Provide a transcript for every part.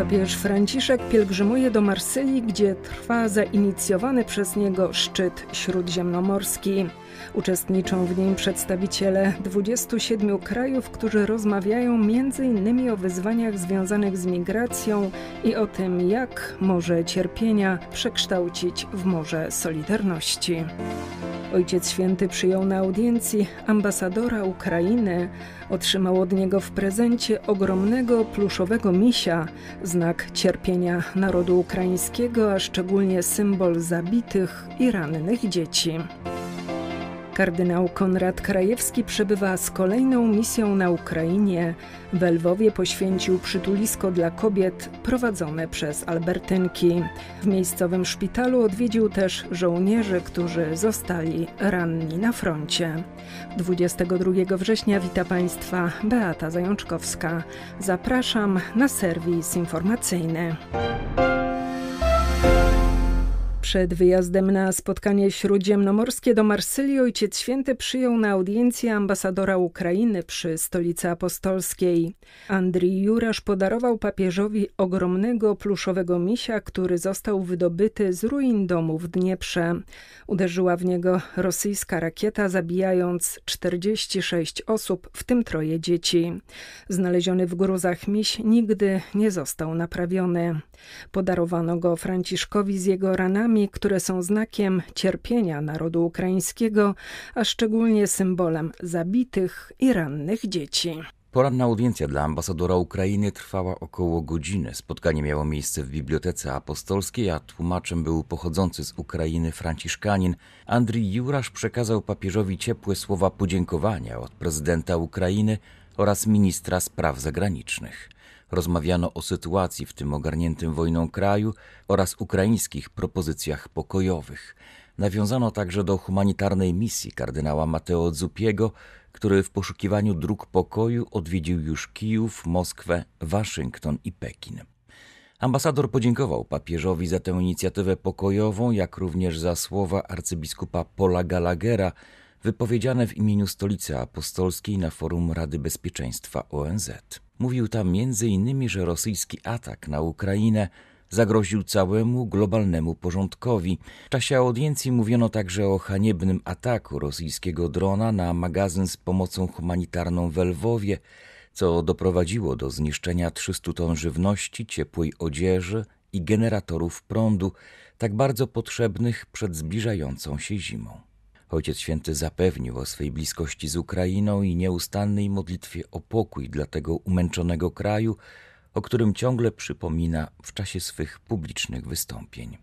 Papież Franciszek pielgrzymuje do Marsylii, gdzie trwa zainicjowany przez niego szczyt śródziemnomorski. Uczestniczą w nim przedstawiciele 27 krajów, którzy rozmawiają m.in. o wyzwaniach związanych z migracją i o tym, jak morze cierpienia przekształcić w morze solidarności. Ojciec Święty przyjął na audiencji ambasadora Ukrainy. Otrzymał od niego w prezencie ogromnego pluszowego misia, znak cierpienia narodu ukraińskiego, a szczególnie symbol zabitych i rannych dzieci. Kardynał Konrad Krajewski przebywa z kolejną misją na Ukrainie. W Lwowie poświęcił przytulisko dla kobiet prowadzone przez Albertynki. W miejscowym szpitalu odwiedził też żołnierzy, którzy zostali ranni na froncie. 22 września wita Państwa Beata Zajączkowska. Zapraszam na serwis informacyjny. Przed wyjazdem na spotkanie śródziemnomorskie do Marsylii Ojciec Święty przyjął na audiencję ambasadora Ukrainy przy Stolicy Apostolskiej. Andrii Jurasz podarował papieżowi ogromnego pluszowego misia, który został wydobyty z ruin domu w Dnieprze. Uderzyła w niego rosyjska rakieta, zabijając 46 osób, w tym troje dzieci. Znaleziony w gruzach miś nigdy nie został naprawiony. Podarowano go Franciszkowi z jego ranami, które są znakiem cierpienia narodu ukraińskiego, a szczególnie symbolem zabitych i rannych dzieci. Poranna audiencja dla ambasadora Ukrainy trwała około godziny. Spotkanie miało miejsce w Bibliotece Apostolskiej, a tłumaczem był pochodzący z Ukrainy franciszkanin. Andrii Jurasz przekazał papieżowi ciepłe słowa podziękowania od prezydenta Ukrainy oraz ministra spraw zagranicznych. Rozmawiano o sytuacji w tym ogarniętym wojną kraju oraz ukraińskich propozycjach pokojowych. Nawiązano także do humanitarnej misji kardynała Mateo Zupiego, który w poszukiwaniu dróg pokoju odwiedził już Kijów, Moskwę, Waszyngton i Pekin. Ambasador podziękował papieżowi za tę inicjatywę pokojową, jak również za słowa arcybiskupa Paula Gallaghera wypowiedziane w imieniu Stolicy Apostolskiej na forum Rady Bezpieczeństwa ONZ. Mówił tam m.in., że rosyjski atak na Ukrainę zagroził całemu globalnemu porządkowi. W czasie audiencji mówiono także o haniebnym ataku rosyjskiego drona na magazyn z pomocą humanitarną w Lwowie, co doprowadziło do zniszczenia 300 ton żywności, ciepłej odzieży i generatorów prądu, tak bardzo potrzebnych przed zbliżającą się zimą. Ojciec Święty zapewnił o swej bliskości z Ukrainą i nieustannej modlitwie o pokój dla tego umęczonego kraju, o którym ciągle przypomina w czasie swych publicznych wystąpień.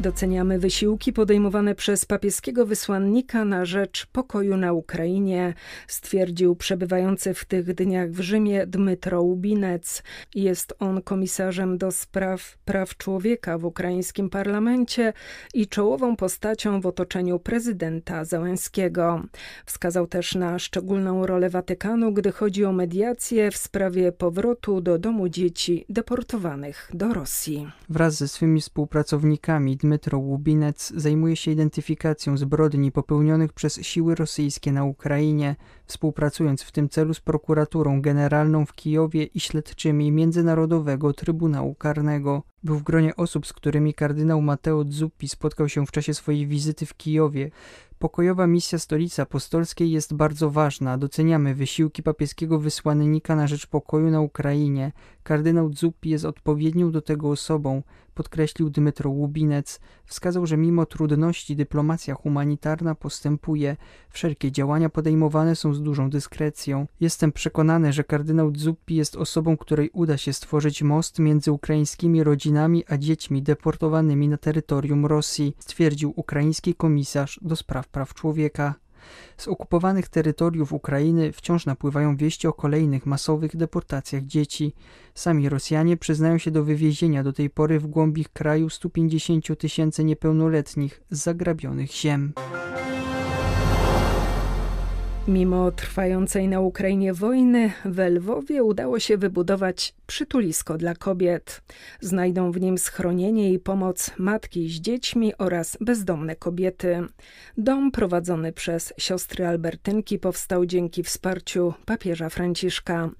Doceniamy wysiłki podejmowane przez papieskiego wysłannika na rzecz pokoju na Ukrainie, stwierdził przebywający w tych dniach w Rzymie Dmytro Łubinec. Jest on komisarzem do spraw praw człowieka w ukraińskim parlamencie i czołową postacią w otoczeniu prezydenta Załęskiego. Wskazał też na szczególną rolę Watykanu, gdy chodzi o mediację w sprawie powrotu do domu dzieci deportowanych do Rosji. Wraz ze swymi współpracownikami Dmytro Łubinec zajmuje się identyfikacją zbrodni popełnionych przez siły rosyjskie na Ukrainie, współpracując w tym celu z prokuraturą generalną w Kijowie i śledczymi Międzynarodowego Trybunału Karnego. Był w gronie osób, z którymi kardynał Mateo Zuppi spotkał się w czasie swojej wizyty w Kijowie. Pokojowa misja Stolicy Apostolskiej jest bardzo ważna. Doceniamy wysiłki papieskiego wysłannika na rzecz pokoju na Ukrainie. Kardynał Zuppi jest odpowiednią do tego osobą, podkreślił Dmytro Łubinec. Wskazał, że mimo trudności dyplomacja humanitarna postępuje. Wszelkie działania podejmowane są z dużą dyskrecją. Jestem przekonany, że kardynał Zuppi jest osobą, której uda się stworzyć most między ukraińskimi rodzinami a dziećmi deportowanymi na terytorium Rosji, stwierdził ukraiński komisarz do spraw praw człowieka. Z okupowanych terytoriów Ukrainy wciąż napływają wieści o kolejnych masowych deportacjach dzieci. Sami Rosjanie przyznają się do wywiezienia do tej pory w głąb ich kraju 150 tysięcy niepełnoletnich z zagrabionych ziem. Mimo trwającej na Ukrainie wojny, w Lwowie udało się wybudować przytulisko dla kobiet. Znajdą w nim schronienie i pomoc matki z dziećmi oraz bezdomne kobiety. Dom prowadzony przez siostry Albertynki powstał dzięki wsparciu papieża Franciszka.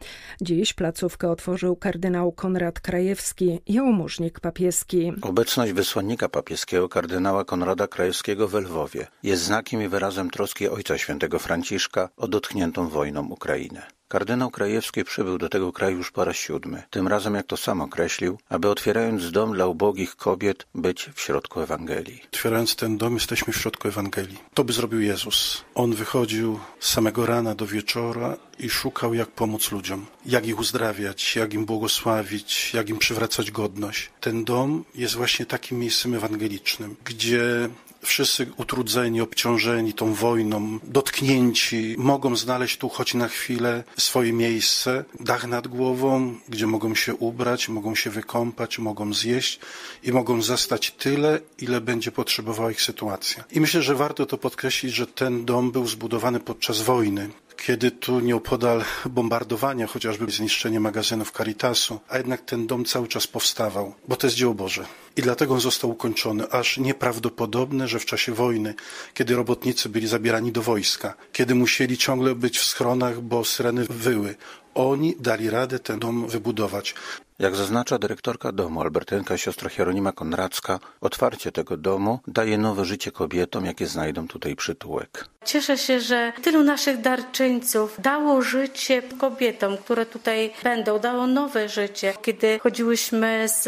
Dziś placówkę otworzył kardynał Konrad Krajewski, jałmużnik papieski. Obecność wysłannika papieskiego kardynała Konrada Krajewskiego w Lwowie jest znakiem i wyrazem troski Ojca Świętego Franciszka o dotkniętą wojną Ukrainę. Kardynał Krajewski przybył do tego kraju już po raz siódmy. Tym razem, jak to sam określił, aby otwierając dom dla ubogich kobiet, być w środku Ewangelii. Otwierając ten dom, jesteśmy w środku Ewangelii. To by zrobił Jezus. On wychodził z samego rana do wieczora i szukał, jak pomóc ludziom, jak ich uzdrawiać, jak im błogosławić, jak im przywracać godność. Ten dom jest właśnie takim miejscem ewangelicznym, gdzie wszyscy utrudzeni, obciążeni tą wojną, dotknięci, mogą znaleźć tu choć na chwilę swoje miejsce, dach nad głową, gdzie mogą się ubrać, mogą się wykąpać, mogą zjeść i mogą zastać tyle, ile będzie potrzebowała ich sytuacja. I myślę, że warto to podkreślić, że ten dom był zbudowany podczas wojny kiedy tu nieopodal bombardowania, chociażby zniszczenie magazynów Caritasu, a jednak ten dom cały czas powstawał, bo to jest dzieło Boże. I dlatego on został ukończony. Aż nieprawdopodobne, że w czasie wojny, kiedy robotnicy byli zabierani do wojska, kiedy musieli ciągle być w schronach, bo syreny wyły, oni dali radę ten dom wybudować. Jak zaznacza dyrektorka domu, Albertynka siostra Hieronima Konradzka, otwarcie tego domu daje nowe życie kobietom, jakie znajdą tutaj przytułek. Cieszę się, że tylu naszych darczyńców dało życie kobietom, które tutaj będą, dało nowe życie. Kiedy chodziłyśmy z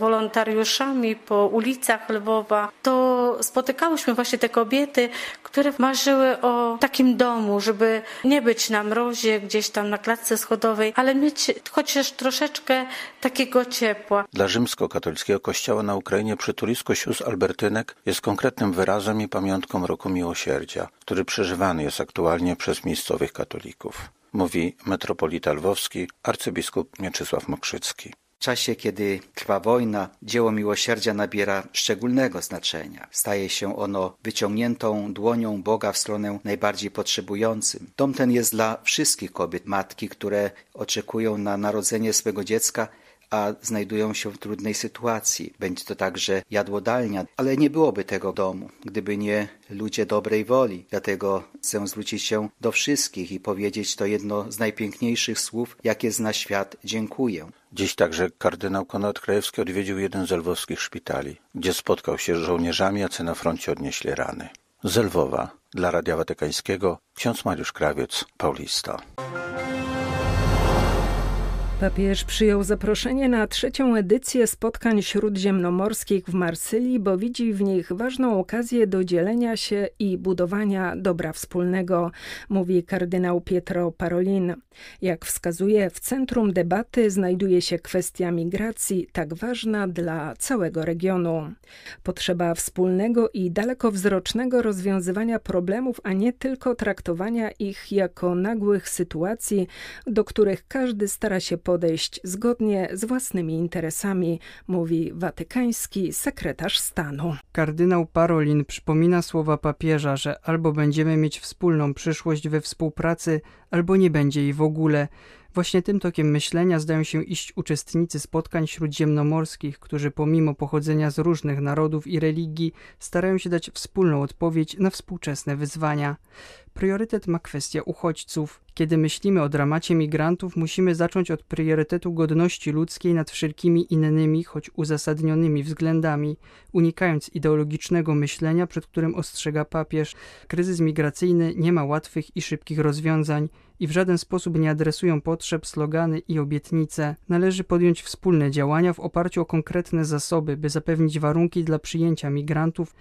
wolontariuszami po ulicach Lwowa, to spotykałyśmy właśnie te kobiety, które marzyły o takim domu, żeby nie być na mrozie gdzieś tam na klatce schodowej, ale mieć chociaż troszeczkę takiego ciepła. Dla rzymskokatolickiego kościoła na Ukrainie przytulisko sióstr Albertynek jest konkretnym wyrazem i pamiątką roku miłosierdzia, który przeżywany jest aktualnie przez miejscowych katolików. Mówi metropolita lwowski, arcybiskup Mieczysław Mokrzycki. W czasie, kiedy trwa wojna, dzieło miłosierdzia nabiera szczególnego znaczenia. Staje się ono wyciągniętą dłonią Boga w stronę najbardziej potrzebującym. Dom ten jest dla wszystkich kobiet, matki, które oczekują na narodzenie swego dziecka a znajdują się w trudnej sytuacji. Będzie to także jadłodalnia, ale nie byłoby tego domu, gdyby nie ludzie dobrej woli. Dlatego chcę zwrócić się do wszystkich i powiedzieć to jedno z najpiękniejszych słów, jakie zna świat. Dziękuję. Dziś także kardynał Konrad Krajewski odwiedził jeden z lwowskich szpitali, gdzie spotkał się z żołnierzami, jacy na froncie odnieśli rany. Z Lwowa, dla Radia Watykańskiego, ksiądz Mariusz Krawiec, Paulista. Papież przyjął zaproszenie na trzecią edycję spotkań śródziemnomorskich w Marsylii, bo widzi w nich ważną okazję do dzielenia się i budowania dobra wspólnego, mówi kardynał Pietro Parolin. Jak wskazuje, w centrum debaty znajduje się kwestia migracji, tak ważna dla całego regionu. Potrzeba wspólnego i dalekowzrocznego rozwiązywania problemów, a nie tylko traktowania ich jako nagłych sytuacji, do których każdy stara się podejść zgodnie z własnymi interesami, mówi watykański sekretarz stanu. Kardynał Parolin przypomina słowa papieża, że albo będziemy mieć wspólną przyszłość we współpracy, albo nie będzie jej w ogóle. Właśnie tym tokiem myślenia zdają się iść uczestnicy spotkań śródziemnomorskich, którzy pomimo pochodzenia z różnych narodów i religii starają się dać wspólną odpowiedź na współczesne wyzwania. Priorytet ma kwestia uchodźców. Kiedy myślimy o dramacie migrantów, musimy zacząć od priorytetu godności ludzkiej nad wszelkimi innymi, choć uzasadnionymi względami, unikając ideologicznego myślenia, przed którym ostrzega papież. Kryzys migracyjny nie ma łatwych i szybkich rozwiązań i w żaden sposób nie adresują potrzeb, slogany i obietnice. Należy podjąć wspólne działania w oparciu o konkretne zasoby, by zapewnić warunki dla przyjęcia migrantów,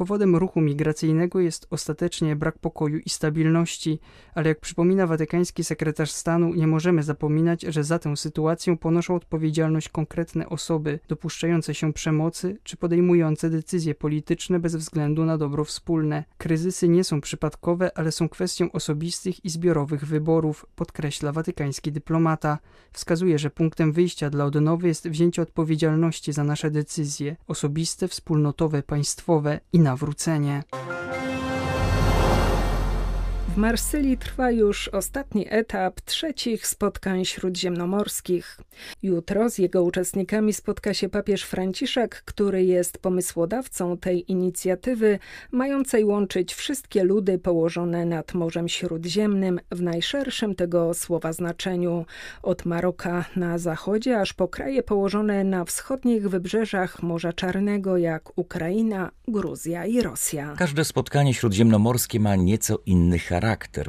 Powodem ruchu migracyjnego jest ostatecznie brak pokoju i stabilności, ale jak przypomina watykański sekretarz stanu, nie możemy zapominać, że za tę sytuację ponoszą odpowiedzialność konkretne osoby dopuszczające się przemocy czy podejmujące decyzje polityczne bez względu na dobro wspólne. Kryzysy nie są przypadkowe, ale są kwestią osobistych i zbiorowych wyborów, podkreśla watykański dyplomata. Wskazuje, że punktem wyjścia dla odnowy jest wzięcie odpowiedzialności za nasze decyzje osobiste, wspólnotowe, państwowe i nawrócenie. W Marsylii trwa już ostatni etap trzecich spotkań śródziemnomorskich. Jutro z jego uczestnikami spotka się papież Franciszek, który jest pomysłodawcą tej inicjatywy, mającej łączyć wszystkie ludy położone nad Morzem Śródziemnym w najszerszym tego słowa znaczeniu, od Maroka na zachodzie aż po kraje położone na wschodnich wybrzeżach Morza Czarnego, jak Ukraina, Gruzja i Rosja. Każde spotkanie śródziemnomorskie ma nieco inny charakter.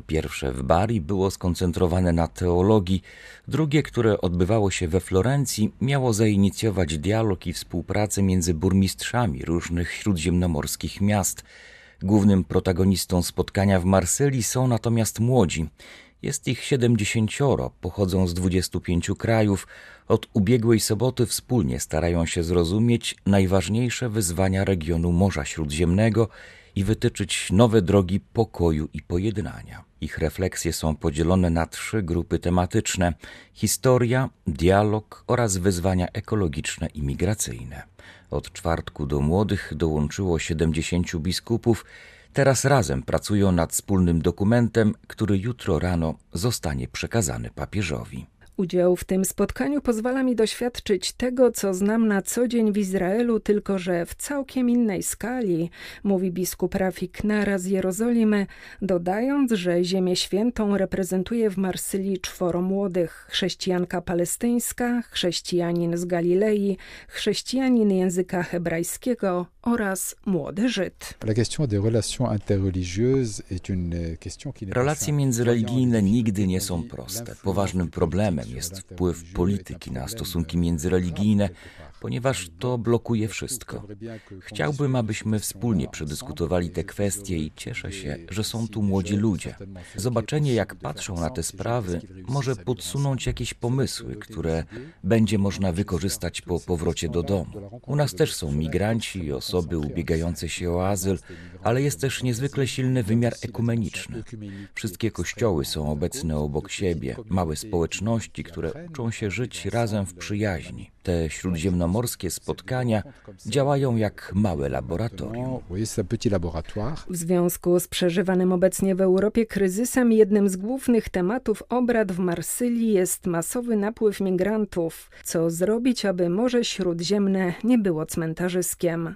Pierwsze w Bari było skoncentrowane na teologii, drugie, które odbywało się we Florencji, miało zainicjować dialog i współpracę między burmistrzami różnych śródziemnomorskich miast. Głównym protagonistą spotkania w Marsylii są natomiast młodzi. Jest ich siedemdziesięcioro, pochodzą z dwudziestu pięciu krajów. Od ubiegłej soboty wspólnie starają się zrozumieć najważniejsze wyzwania regionu Morza Śródziemnego i wytyczyć nowe drogi pokoju i pojednania. Ich refleksje są podzielone na trzy grupy tematyczne: historia, dialog oraz wyzwania ekologiczne i migracyjne. Od czwartku do młodych dołączyło 70 biskupów. Teraz razem pracują nad wspólnym dokumentem, który jutro rano zostanie przekazany papieżowi. Udział w tym spotkaniu pozwala mi doświadczyć tego, co znam na co dzień w Izraelu, tylko że w całkiem innej skali, mówi biskup Rafik Nara z Jerozolimy, dodając, że Ziemię Świętą reprezentuje w Marsylii czworo młodych: chrześcijanka palestyńska, chrześcijanin z Galilei, chrześcijanin języka hebrajskiego oraz młody Żyd. Relacje międzyreligijne nigdy nie są proste. Poważnym problemem jest wpływ polityki na stosunki międzyreligijne, ponieważ to blokuje wszystko. Chciałbym, abyśmy wspólnie przedyskutowali te kwestie i cieszę się, że są tu młodzi ludzie. Zobaczenie, jak patrzą na te sprawy, może podsunąć jakieś pomysły, które będzie można wykorzystać po powrocie do domu. U nas też są migranci osoby ubiegające się o azyl, ale jest też niezwykle silny wymiar ekumeniczny. Wszystkie kościoły są obecne obok siebie, małe społeczności, które uczą się żyć razem w przyjaźni. Te śródziemnomorskie spotkania działają jak małe laboratorium. W związku z przeżywanym obecnie w Europie kryzysem, jednym z głównych tematów obrad w Marsylii jest masowy napływ migrantów. Co zrobić, aby Morze Śródziemne nie było cmentarzyskiem?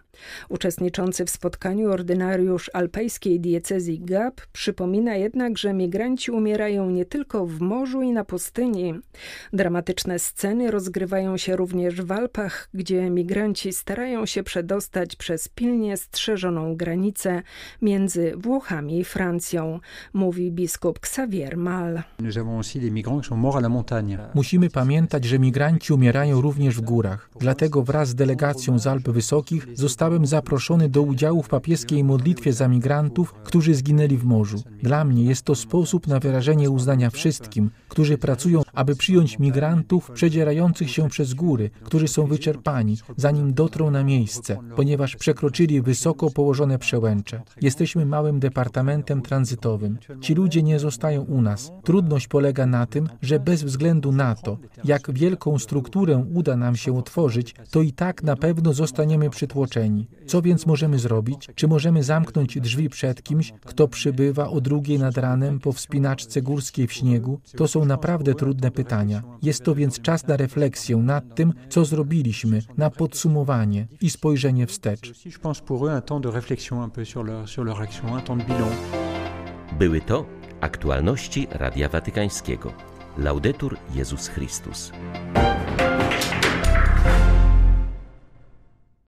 Uczestniczący w spotkaniu ordynariusz alpejskiej diecezji Gap przypomina jednak, że migranci umierają nie tylko w morzu i na pustyni. Dramatyczne sceny rozgrywają się również w Alpach, gdzie migranci starają się przedostać przez pilnie strzeżoną granicę między Włochami i Francją, mówi biskup Xavier Mal. Musimy pamiętać, że migranci umierają również w górach. Dlatego wraz z delegacją z Alp Wysokich zostałem zaproszony do udziału w papieskiej modlitwie za migrantów, którzy zginęli w morzu. Dla mnie jest to sposób na wyrażenie uznania wszystkim, którzy pracują, aby przyjąć migrantów przedzierających się przez góry, którzy są wyczerpani, zanim dotrą na miejsce, ponieważ przekroczyli wysoko położone przełęcze. Jesteśmy małym departamentem tranzytowym. Ci ludzie nie zostają u nas. Trudność polega na tym, że bez względu na to, jak wielką strukturę uda nam się utworzyć, to i tak na pewno zostaniemy przytłoczeni. Co więc możemy zrobić? Czy możemy zamknąć drzwi przed kimś, kto przybywa o drugiej nad ranem po wspinaczce górskiej w śniegu? To są naprawdę trudne pytania. Jest to więc czas na refleksję nad tym, co zrobiliśmy, na podsumowanie i spojrzenie wstecz. Były to aktualności Radia Watykańskiego. Laudetur Jezus Chrystus.